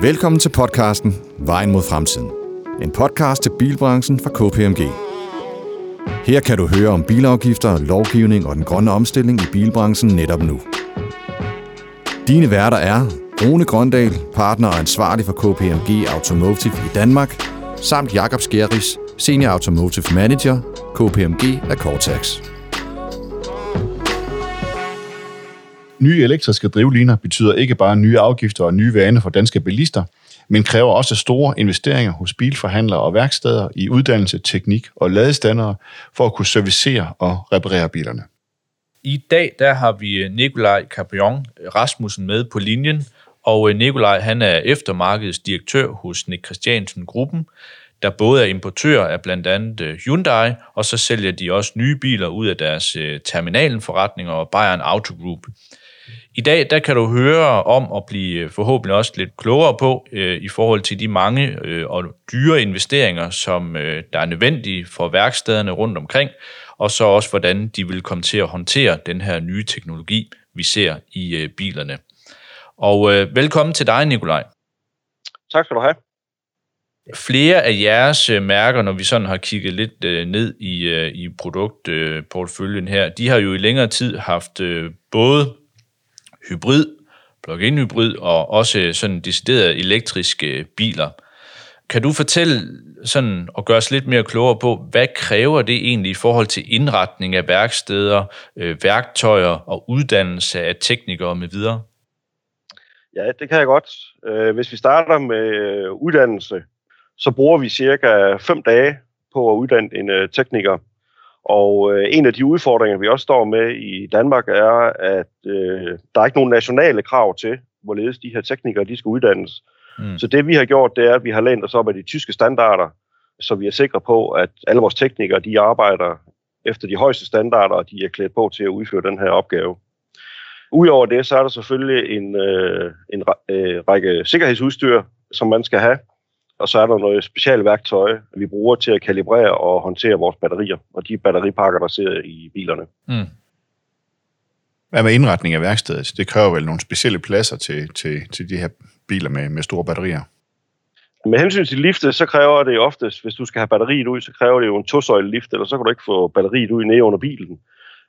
Velkommen til podcasten Vejen mod fremtiden. En podcast til bilbranchen fra KPMG. Her kan du høre om bilafgifter, lovgivning og den grønne omstilling i bilbranchen netop nu. Dine værter er Rune Grøndal, partner og ansvarlig for KPMG Automotive i Danmark, samt Jakob Skjeris, Senior Automotive Manager, KPMG af Cortex. Nye elektriske drivliner betyder ikke bare nye afgifter og nye vaner for danske bilister, men kræver også store investeringer hos bilforhandlere og værksteder i uddannelse, teknik og ladestandere for at kunne servicere og reparere bilerne. I dag der har vi øh, Nikolaj Caprion øh, Rasmussen med på linjen, og øh, Nikolaj han er eftermarkedsdirektør hos Nick Christiansen Gruppen, der både er importør af blandt andet Hyundai, og så sælger de også nye biler ud af deres terminalenforretninger og Bayern Auto Group. I dag der kan du høre om at blive forhåbentlig også lidt klogere på øh, i forhold til de mange øh, og dyre investeringer, som øh, der er nødvendige for værkstederne rundt omkring, og så også hvordan de vil komme til at håndtere den her nye teknologi, vi ser i øh, bilerne. Og øh, velkommen til dig, Nikolaj. Tak skal du have. Flere af jeres øh, mærker, når vi sådan har kigget lidt øh, ned i, øh, i produktportføljen her, de har jo i længere tid haft øh, både hybrid, plug-in hybrid og også sådan deciderede elektriske biler. Kan du fortælle sådan og gøre os lidt mere klogere på, hvad kræver det egentlig i forhold til indretning af værksteder, øh, værktøjer og uddannelse af teknikere med videre? Ja, det kan jeg godt. Øh, hvis vi starter med øh, uddannelse, så bruger vi cirka 5 dage på at uddanne en øh, tekniker. Og øh, en af de udfordringer, vi også står med i Danmark, er, at øh, der er ikke nogen nationale krav til, hvorledes de her teknikere de skal uddannes. Mm. Så det vi har gjort, det er, at vi har lænt os op af de tyske standarder, så vi er sikre på, at alle vores teknikere de arbejder efter de højeste standarder, og de er klædt på til at udføre den her opgave. Udover det, så er der selvfølgelig en, øh, en øh, række sikkerhedsudstyr, som man skal have, og så er der noget specielt værktøj, vi bruger til at kalibrere og håndtere vores batterier, og de batteripakker, der sidder i bilerne. Mm. Hvad med indretning af værkstedet? Det kræver vel nogle specielle pladser til, til, til de her biler med, med store batterier? Med hensyn til liftet, så kræver det oftest, hvis du skal have batteriet ud, så kræver det jo en tosøjle lift, eller så kan du ikke få batteriet ud nede under bilen.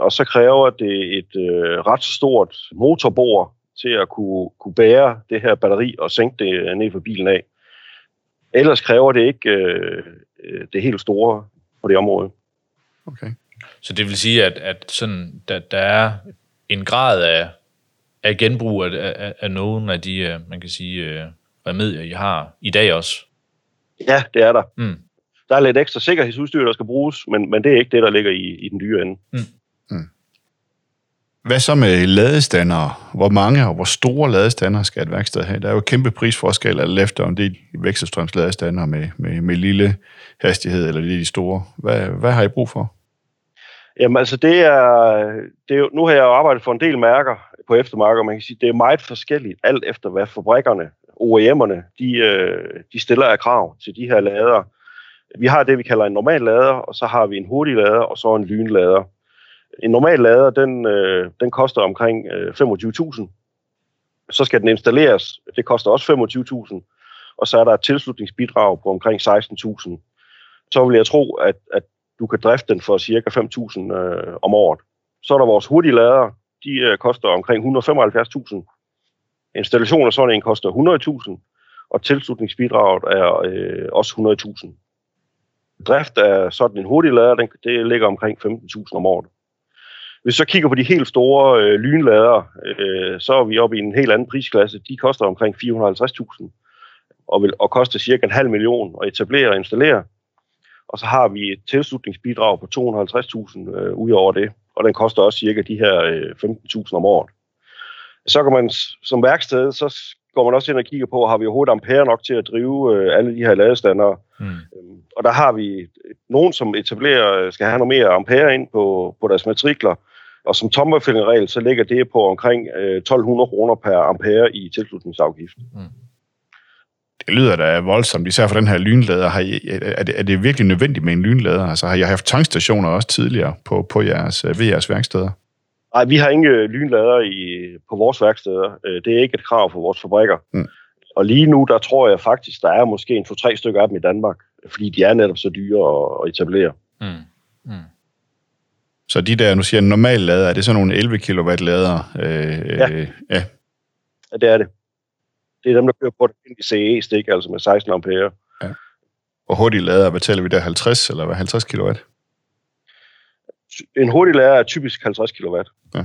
Og så kræver det et øh, ret stort motorbord til at kunne, kunne bære det her batteri og sænke det ned for bilen af. Ellers kræver det ikke øh, det helt store på det område. Okay. Så det vil sige, at, at sådan, der, der er en grad af, af genbrug af, af, af nogle af de, øh, man kan sige, øh, remedier, I har i dag også? Ja, det er der. Mm. Der er lidt ekstra sikkerhedsudstyr, der skal bruges, men, men det er ikke det, der ligger i, i den dyre ende. Mm. Hvad så med ladestander? Hvor mange og hvor store ladestander skal et værksted have? Der er jo kæmpe prisforskel alt efter, om det er vekselstrømsladestander med, med, med lille hastighed eller de store. Hvad, hvad har I brug for? Jamen altså, det er, det er jo, nu har jeg jo arbejdet for en del mærker på eftermarkedet, og man kan sige, det er meget forskelligt, alt efter hvad fabrikkerne, OEM'erne, de, øh, de stiller af krav til de her lader. Vi har det, vi kalder en normal lader, og så har vi en hurtig lader, og så en lynlader. En normal lader, den, øh, den koster omkring øh, 25.000. Så skal den installeres. Det koster også 25.000. Og så er der et tilslutningsbidrag på omkring 16.000. Så vil jeg tro, at, at du kan drifte den for cirka 5.000 øh, om året. Så er der vores hurtige lader. De øh, koster omkring 175.000. Installation af sådan en koster 100.000. Og tilslutningsbidraget er øh, også 100.000. Drift af sådan en hurtig lader, den, det ligger omkring 15.000 om året. Hvis vi så kigger på de helt store øh, lynlader, øh, så er vi oppe i en helt anden prisklasse. De koster omkring 450.000 og vil og koste cirka en halv million at etablere og installere. Og så har vi et tilslutningsbidrag på 250.000 øh, ud over det, og den koster også cirka de her øh, 15.000 om året. Så kan man som værksted, så går man også ind og kigger på, har vi overhovedet ampere nok til at drive øh, alle de her ladestandere. Mm. Øhm, og der har vi nogen, som etablerer, skal have noget mere ampere ind på, på deres matrikler, og som tommelfingerregel, så ligger det på omkring øh, 1200 kroner per ampere i tilslutningsafgift. Mm. Det lyder da voldsomt, især for den her lynlader. Har I, er, det, er det virkelig nødvendigt med en lynlader? Altså, har I haft tankstationer også tidligere på, på jeres, ved jeres værksteder? Nej, vi har ingen lynlader i, på vores værksteder. Øh, det er ikke et krav for vores fabrikker. Mm. og lige nu, der tror jeg faktisk, der er måske en to-tre stykker af dem i Danmark, fordi de er netop så dyre at, at etablere. Mm. Mm. Så de der, nu siger normal lader, er det sådan nogle 11 kW lader? Øh, ja. Øh, ja. ja, det er det. Det er dem, der kører på det CE-stik, altså med 16 ampere. Ja. Og hurtig lader, hvad taler vi der, 50 eller hvad, 50 kW? En hurtig lader er typisk 50 kW. Ja.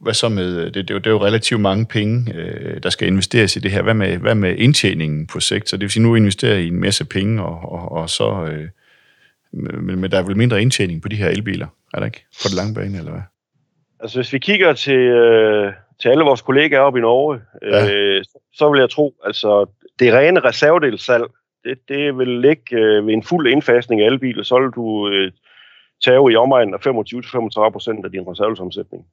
Hvad så med, det, det, er jo, det er jo relativt mange penge, øh, der skal investeres i det her. Hvad med, hvad med indtjeningen på sigt? Så det vil sige, nu investerer I en masse penge, og, og, og så... Øh, men, men der er vel mindre indtjening på de her elbiler, er der ikke? På det lange bane, eller hvad? Altså, hvis vi kigger til, øh, til alle vores kollegaer oppe i Norge, ja. øh, så, så vil jeg tro, altså, det rene reservedelssalg, det, det vil ligge øh, ved en fuld indfasning af elbiler, så vil du øh, tage i omegnen af 25-35 procent af din reservelsomsætning.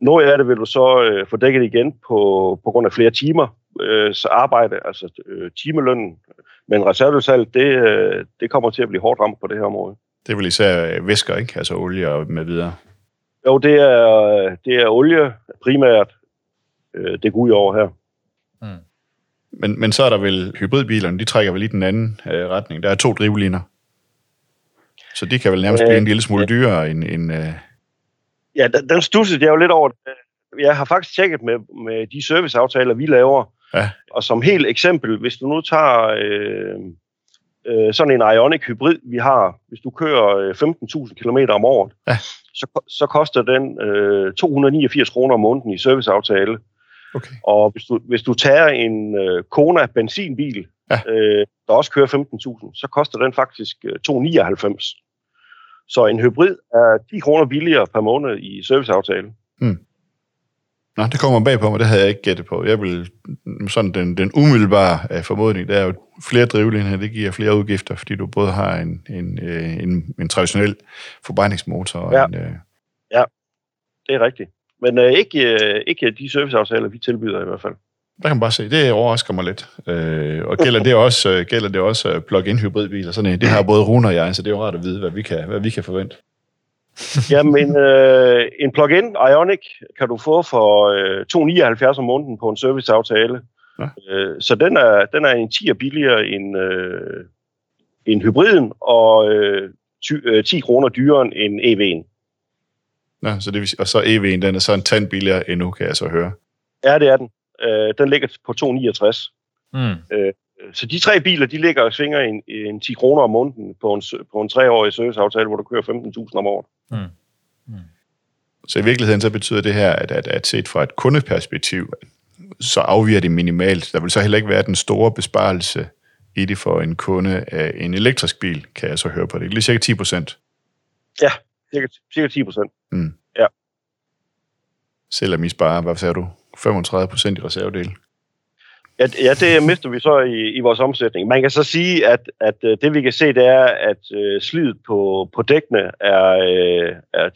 Noget af det vil du så øh, få dækket igen på, på grund af flere timer øh, så arbejde, altså øh, timelønnen. Men reservesalg, det, øh, det kommer til at blive hårdt ramt på det her område. Det er vel især væsker, ikke? Altså olie og med videre. Jo, det er, det er olie primært, øh, det går ud over her. Mm. Men, men så er der vel hybridbilerne, de trækker vel i den anden øh, retning. Der er to drivliner. Så de kan vel nærmest blive en lille smule dyrere end... end øh... Ja, den, den stussede jeg jo lidt over. Jeg har faktisk tjekket med, med de serviceaftaler, vi laver. Ja. Og som helt eksempel, hvis du nu tager øh, øh, sådan en Ionic hybrid, vi har, hvis du kører 15.000 øh, km om året, ja. så, så koster den øh, 289 kroner om måneden i serviceaftale. Okay. Og hvis du, hvis du tager en øh, Kona benzinbil, ja. øh, der også kører 15.000, så koster den faktisk øh, 299. Så en hybrid er 10 kroner billigere per måned i serviceaftale. Mm. Nå, det kommer bag på mig, det havde jeg ikke gættet på. Jeg vil, sådan den, den umiddelbare uh, formodning, det er jo flere drivlinjer, det giver flere udgifter, fordi du både har en, en, uh, en, en traditionel forbrændingsmotor og ja. en... Uh... Ja, det er rigtigt. Men uh, ikke, uh, ikke de serviceaftaler, vi tilbyder i hvert fald. Der kan man bare se, det overrasker mig lidt. Uh, og gælder det også, gælder det også plug-in hybridbiler? Sådan, det har både Rune og jeg, så det er jo rart at vide, hvad vi kan, hvad vi kan forvente. Jamen, øh, en plug-in Ionic kan du få for øh, 2,79 om måneden på en serviceaftale. Ja. Øh, så den er, den er en 10 billigere end, øh, end hybriden, og øh, 10, øh, 10 kroner dyrere end EV'en. Ja, så det og så EV'en, den er så en tand billigere endnu, kan jeg så høre. Ja, det er den. Øh, den ligger på 2,69. Mm. Øh, så de tre biler, de ligger og svinger en, en 10 kroner om måneden på en, på en treårig serviceaftale, hvor du kører 15.000 om året. Mm. Mm. Så i virkeligheden så betyder det her, at, at, at set fra et kundeperspektiv, så afviger det minimalt. Der vil så heller ikke være den store besparelse i det for en kunde af en elektrisk bil, kan jeg så høre på det. Lige cirka 10 procent. Ja, cirka, cirka 10 procent. Mm. Ja. Selvom I sparer, hvad sagde du, 35 procent i reservedel? Ja, ja, det mister vi så i, i vores omsætning. Man kan så sige, at, at øh, det vi kan se, det er, at uh, slidet på, på dækkene er, uh, er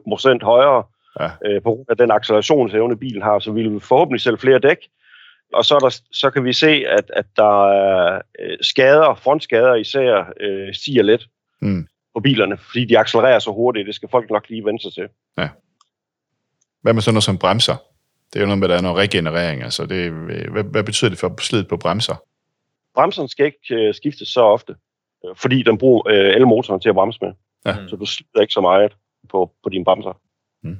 10-15 procent højere ja. uh, på grund af den accelerationsevne, bilen har, så vi vil forhåbentlig sælge flere dæk. Og så, der, så kan vi se, at, at der er skader, frontskader især, uh, stiger lidt mm. på bilerne, fordi de accelererer så hurtigt. Det skal folk nok lige vende sig til. Ja. Hvad med sådan noget som bremser? Det er jo noget med, at der er noget regenerering. Altså det, hvad, hvad betyder det for slidet på bremser? Bremserne skal ikke uh, skiftes så ofte, uh, fordi den bruger uh, elmotoren til at bremse med. Ja. Så du slider ikke så meget på, på dine bremser. Mm.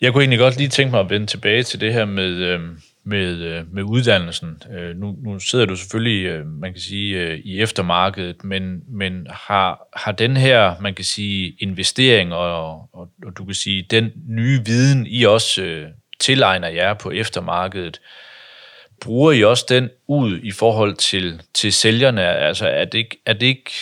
Jeg kunne egentlig godt lige tænke mig at vende tilbage til det her med, øh, med, øh, med uddannelsen. Øh, nu, nu sidder du selvfølgelig, øh, man kan sige, i eftermarkedet, men, men har, har den her, man kan sige, investering og, og, og du kan sige, den nye viden, I også øh, tilegner jer på eftermarkedet, bruger I også den ud i forhold til, til sælgerne? Altså er det, ikke, er det ikke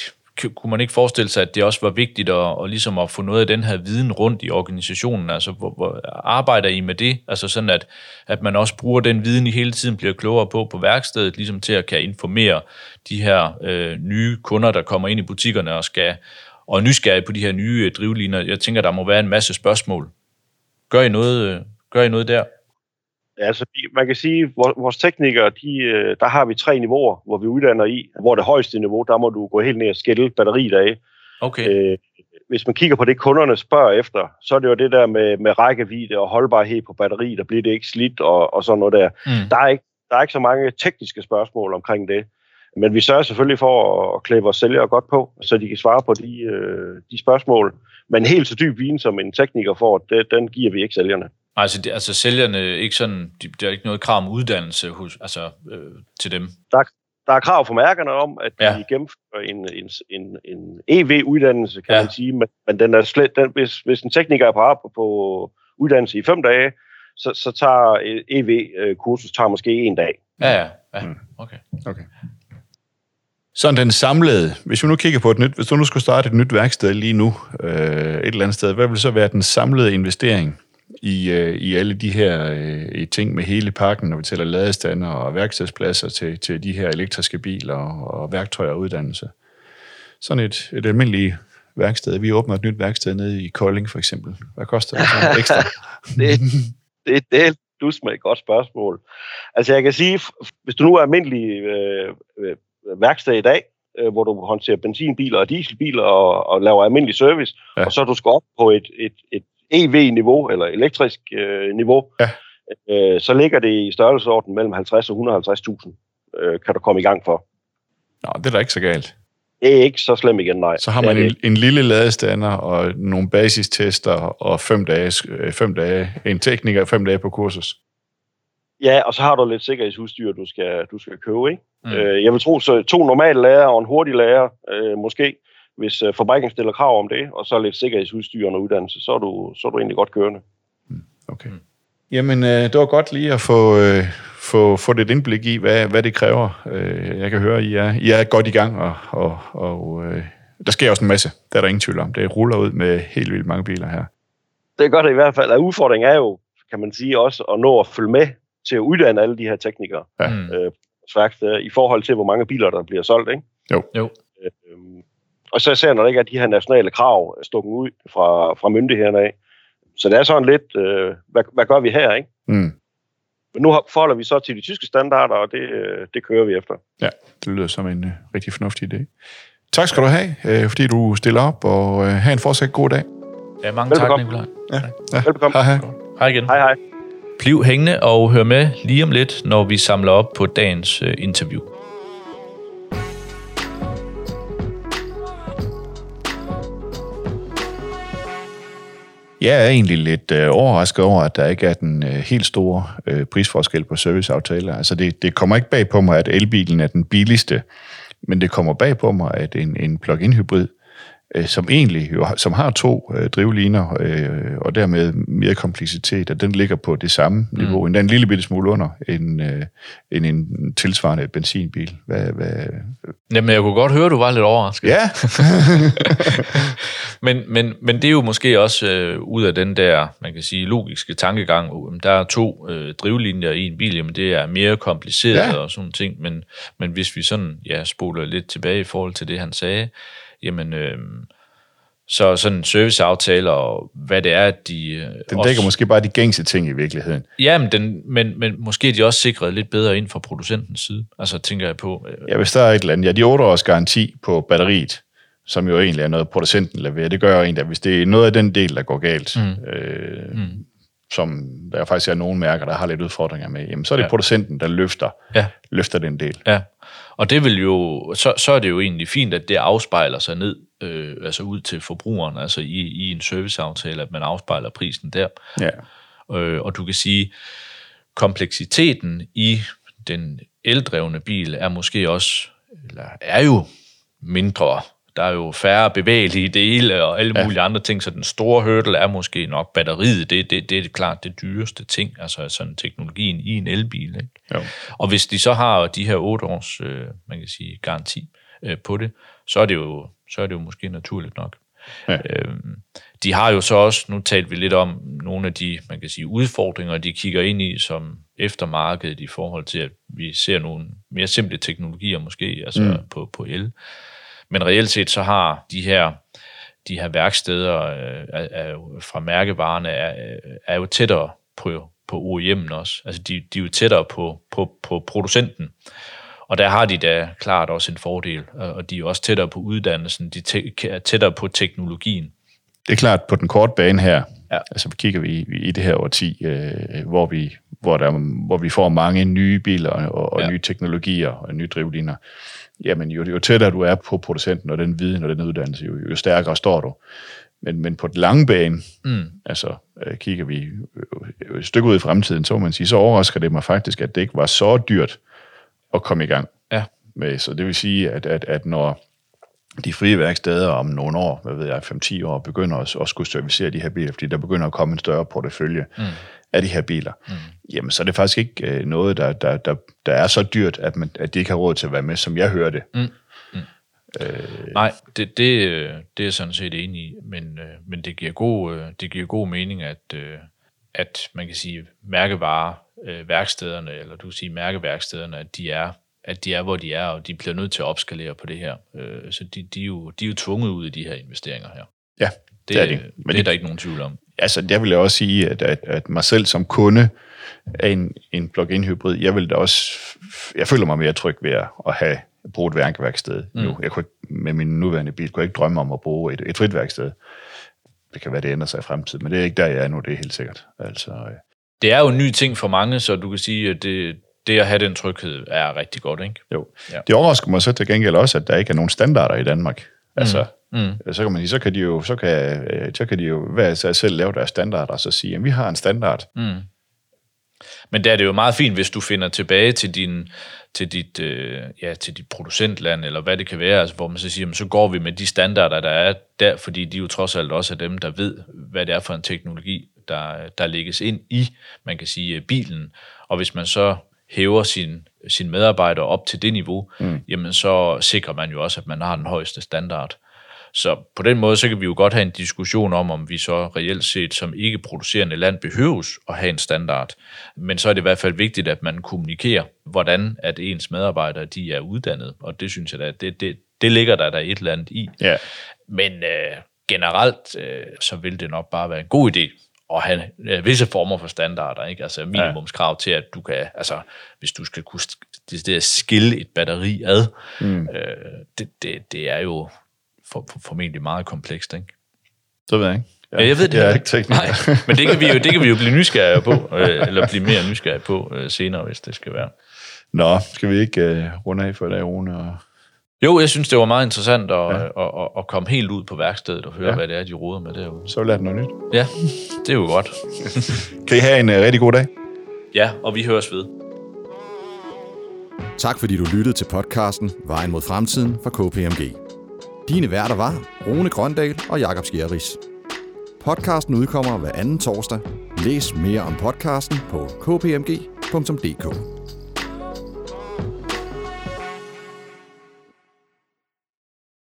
kunne man ikke forestille sig, at det også var vigtigt at, at, ligesom at få noget af den her viden rundt i organisationen? Altså, hvor, hvor arbejder I med det? Altså sådan, at, at man også bruger den viden, I hele tiden bliver klogere på på værkstedet, ligesom til at kan informere de her øh, nye kunder, der kommer ind i butikkerne og skal og er nysgerrige på de her nye øh, drivliner. Jeg tænker, der må være en masse spørgsmål. Gør I noget, øh, gør I noget der? Altså, man kan sige, at vores teknikere, de, øh, der har vi tre niveauer, hvor vi uddanner i. Hvor det højeste niveau, der må du gå helt ned og skille batteriet af. Okay. Øh, hvis man kigger på det, kunderne spørger efter, så er det jo det der med, med rækkevidde og holdbarhed på batteri, der bliver det ikke slidt og, og sådan noget der. Mm. Der, er ikke, der er ikke så mange tekniske spørgsmål omkring det. Men vi sørger selvfølgelig for at, at klæde vores sælgere godt på, så de kan svare på de, øh, de spørgsmål. Men helt så dyb viden, som en tekniker får, det, den giver vi ikke sælgerne. Altså, det, altså sælgerne, ikke sådan, de, der er ikke noget krav om uddannelse hos, altså, øh, til dem? Der, der er krav for mærkerne om, at ja. de gennemfører en, en, en, en EV-uddannelse, kan ja. man sige, men, men den er slet, den, hvis, hvis en tekniker er på, på, på uddannelse i fem dage, så, så tager EV-kursus tager måske en dag. Ja, ja, ja. Mm. okay. okay. Sådan den samlede, hvis vi nu kigger på et nyt, hvis du nu skulle starte et nyt værksted lige nu, øh, et eller andet sted, hvad vil så være den samlede investering i, øh, i alle de her øh, ting med hele pakken, når vi tæller ladestander og værkstedspladser til, til de her elektriske biler og, og værktøjer og uddannelse? Sådan et, et almindeligt værksted. Vi åbner et nyt værksted nede i Kolding for eksempel. Hvad koster det så ekstra? det, det, det er dus med et godt spørgsmål. Altså jeg kan sige, hvis du nu er almindelig øh, øh værksted i dag, øh, hvor du håndterer benzinbiler og dieselbiler og, og laver almindelig service, ja. og så du skal op på et, et, et EV-niveau eller elektrisk øh, niveau, ja. øh, så ligger det i størrelsesorden mellem 50 og 150.000, øh, kan du komme i gang for. Nå, det er da ikke så galt. Det er ikke så slemt igen, nej. Så har man en, en lille ladestander og nogle basistester og fem dage, øh, fem dage, en tekniker fem dage på kursus. Ja, og så har du lidt sikkerhedsudstyr, du skal, du skal købe, ikke? Mm. Øh, jeg vil tro, så to normale lærer og en hurtig lærer, øh, måske, hvis øh, fabrikken stiller krav om det, og så lidt sikkerhedsudstyr og uddannelse, så er du, så er du egentlig godt kørende. Mm. Okay. Mm. Jamen, øh, det var godt lige at få, øh, få, få lidt indblik i, hvad, hvad det kræver. Øh, jeg kan høre, at I er, I er godt i gang, og, og, og øh, der sker også en masse. Der er der ingen tvivl om. Det ruller ud med helt vildt mange biler her. Det er godt i hvert fald. At udfordringen er jo, kan man sige, også at nå at følge med til at uddanne alle de her teknikere. Ja. Øh, værksteder, i forhold til, hvor mange biler, der bliver solgt, ikke? Jo. jo. Øh, og så især, når der ikke er de her nationale krav stukket ud fra, fra myndighederne af. Så det er sådan lidt, øh, hvad, hvad gør vi her, ikke? Mm. Men nu forholder vi så til de tyske standarder, og det, øh, det kører vi efter. Ja, det lyder som en uh, rigtig fornuftig idé. Tak skal du have, øh, fordi du stiller op, og øh, have en fortsat god dag. Ja, mange Velbekomme. tak, Nikolaj. Ja. ja. Velbekomme. Hej, hej. Hej igen. Hej, hej. Bliv hængende og hør med lige om lidt, når vi samler op på dagens øh, interview. Jeg er egentlig lidt øh, overrasket over, at der ikke er den øh, helt store øh, prisforskel på serviceaftaler. Altså det, det kommer ikke bag på mig, at elbilen er den billigste, men det kommer bag på mig, at en, en plug-in hybrid øh, som egentlig jo, som har to øh, drivliner, øh, og dermed mere kompleksitet, at den ligger på det samme mm. niveau, endda en lille bitte smule under en, øh, end en tilsvarende benzinbil. Hvad, hvad... Jamen, jeg kunne godt høre, du var lidt overrasket. Ja. men, men, men det er jo måske også øh, ud af den der, man kan sige, logiske tankegang. Der er to øh, drivlinjer i en bil, jamen det er mere kompliceret ja. og sådan ting, men, men hvis vi sådan, ja, spoler lidt tilbage i forhold til det, han sagde, jamen, øh, så sådan en serviceaftale og hvad det er, de... Øh, den dækker også, måske bare de gængse ting i virkeligheden. Ja, men, den, men, men måske er de også sikret lidt bedre ind fra producentens side. Altså tænker jeg på... Øh, ja, hvis der er et eller andet. Ja, de 8 års garanti på batteriet, som jo egentlig er noget, producenten leverer, det gør jo egentlig, at hvis det er noget af den del, der går galt, mm. Øh, mm. Som der faktisk er nogle mærker, der har lidt udfordringer med, jamen, så er det ja. producenten, der løfter, ja. løfter den del. Ja, og det vil jo, så, så er det jo egentlig fint, at det afspejler sig ned, øh, altså ud til forbrugeren, altså i, i en serviceaftale, at man afspejler prisen der. Ja. Øh, og du kan sige, kompleksiteten i den eldrevne bil er måske også, eller er jo mindre der er jo færre bevægelige dele og alle mulige ja. andre ting, så den store hurdle er måske nok batteriet. Det, det, det er klart det dyreste ting, altså sådan teknologien i en elbil. Ikke? Jo. Og hvis de så har de her otte års, øh, man kan sige, garanti øh, på det, så er det, jo, så er det jo måske naturligt nok. Ja. Øhm, de har jo så også, nu talte vi lidt om nogle af de, man kan sige, udfordringer, de kigger ind i som eftermarkedet i forhold til, at vi ser nogle mere simple teknologier måske, altså mm. på, på el. Men reelt set så har de her de her værksteder øh, er, er fra mærkevarerne er, er jo tættere på, på OEM'en også. Altså de, de er jo tættere på, på, på producenten. Og der har de da klart også en fordel, og de er også tættere på uddannelsen, de er tættere på teknologien. Det er klart, på den korte bane her, Ja. altså kigger vi i, i det her årti, øh, hvor, vi, hvor, der, hvor vi får mange nye biler og, og Ja. nye teknologier og nye drivliner, jamen jo, jo tættere du er på producenten og den viden og den uddannelse, jo, jo stærkere står du. Men, men på den lange bane, Mm. altså øh, kigger vi øh, et stykke ud i fremtiden, så man sige, så overrasker det mig faktisk, at det ikke var så dyrt at komme i gang Ja. med. Så det vil sige, at, at, at når de frie værksteder om nogle år, hvad ved jeg, 5-10 år, begynder at, at skulle servicere de her biler, fordi der begynder at komme en større portefølje mm. af de her biler, mm. jamen så er det faktisk ikke øh, noget, der, der, der, der er så dyrt, at, man, at de ikke har råd til at være med, som jeg hører det. Mm. Nej, det, det, øh, det er jeg sådan set enig i, men, øh, men det, giver god, øh, det giver god mening, at, øh, at man kan sige, mærkevarer, øh, værkstederne, eller du kan sige mærkeværkstederne, at de er at de er, hvor de er, og de bliver nødt til at opskalere på det her. Øh, Så de, de, er jo, de er jo tvunget ud i de her investeringer her. Ja, Det, det er de. det, Men det er der ikke nogen tvivl om. altså, jeg vil også sige, at, at, at mig selv som kunde af en, en plug-in hybrid, jeg vil da også, jeg føler mig mere tryg ved at, at have brugt et værkeværksted mm. nu. Jeg kunne ikke, med min nuværende bil, kunne jeg ikke drømme om at bruge et, et frit værksted. Det kan være, det ændrer sig i fremtiden, men det er ikke der, jeg er nu, det er helt sikkert. Altså, øh, Det er jo en ny ting for mange, så du kan sige, at det, det at have den tryghed er rigtig godt, ikke? jo. Ja. Det overrasker mig så til gengæld også, at der ikke er nogen standarder i Danmark. Altså, Mm. så kan man sige, så kan de jo, så kan, øh, så kan de jo hver sig selv lave deres standarder, og så sige, at vi har en standard. Mm. Men der er det jo meget fint, hvis du finder tilbage til din til dit, øh, ja, til dit producentland, eller hvad det kan være, altså, hvor man så siger, jamen, så går vi med de standarder, der er der, fordi de jo trods alt også er dem, der ved, hvad det er for en teknologi, der, der lægges ind i, man kan sige, bilen. Og hvis man så hæver sin, sin medarbejdere op til det niveau, mm. jamen så sikrer man jo også, at man har den højeste standard. Så på den måde, så kan vi jo godt have en diskussion om, om vi så reelt set som ikke producerende land behøves at have en standard. Men så er det i hvert fald vigtigt, at man kommunikerer, hvordan at ens medarbejdere de er uddannet. Og det synes jeg da, det, det, det ligger der der et eller andet i. Ja. Men øh, generelt, øh, så vil det nok bare være en god idé at have øh, visse former for standarder, ikke? Altså minimumskrav til, at du kan, altså hvis du skal kunne sk- decideret skille et batteri ad, mm. øh, det, det, det er jo for, for, formentlig meget komplekst, ikke? Så ved jeg ikke. Ja, jeg ved det Jeg er ikke tekniker. Nej, men det kan vi jo, det kan vi jo blive nysgerrige på, øh, eller blive mere nysgerrige på øh, senere, hvis det skal være. Nå, skal vi ikke uh, runde af for i dag, Rune? Og... Jo, jeg synes, det var meget interessant at, ja. at, at, at komme helt ud på værkstedet og høre, ja. Hvad det er, de roder med derude. Så lær noget nyt. Ja, det er jo godt. Kan I have en uh, rigtig god dag? Ja, og vi høres ved. Tak fordi du lyttede til podcasten Vejen mod fremtiden fra KPMG. Dine værter var Rune Grøndal og Jakob Skjerris. Podcasten udkommer hver anden torsdag. Læs mere om podcasten på kpmg.dk.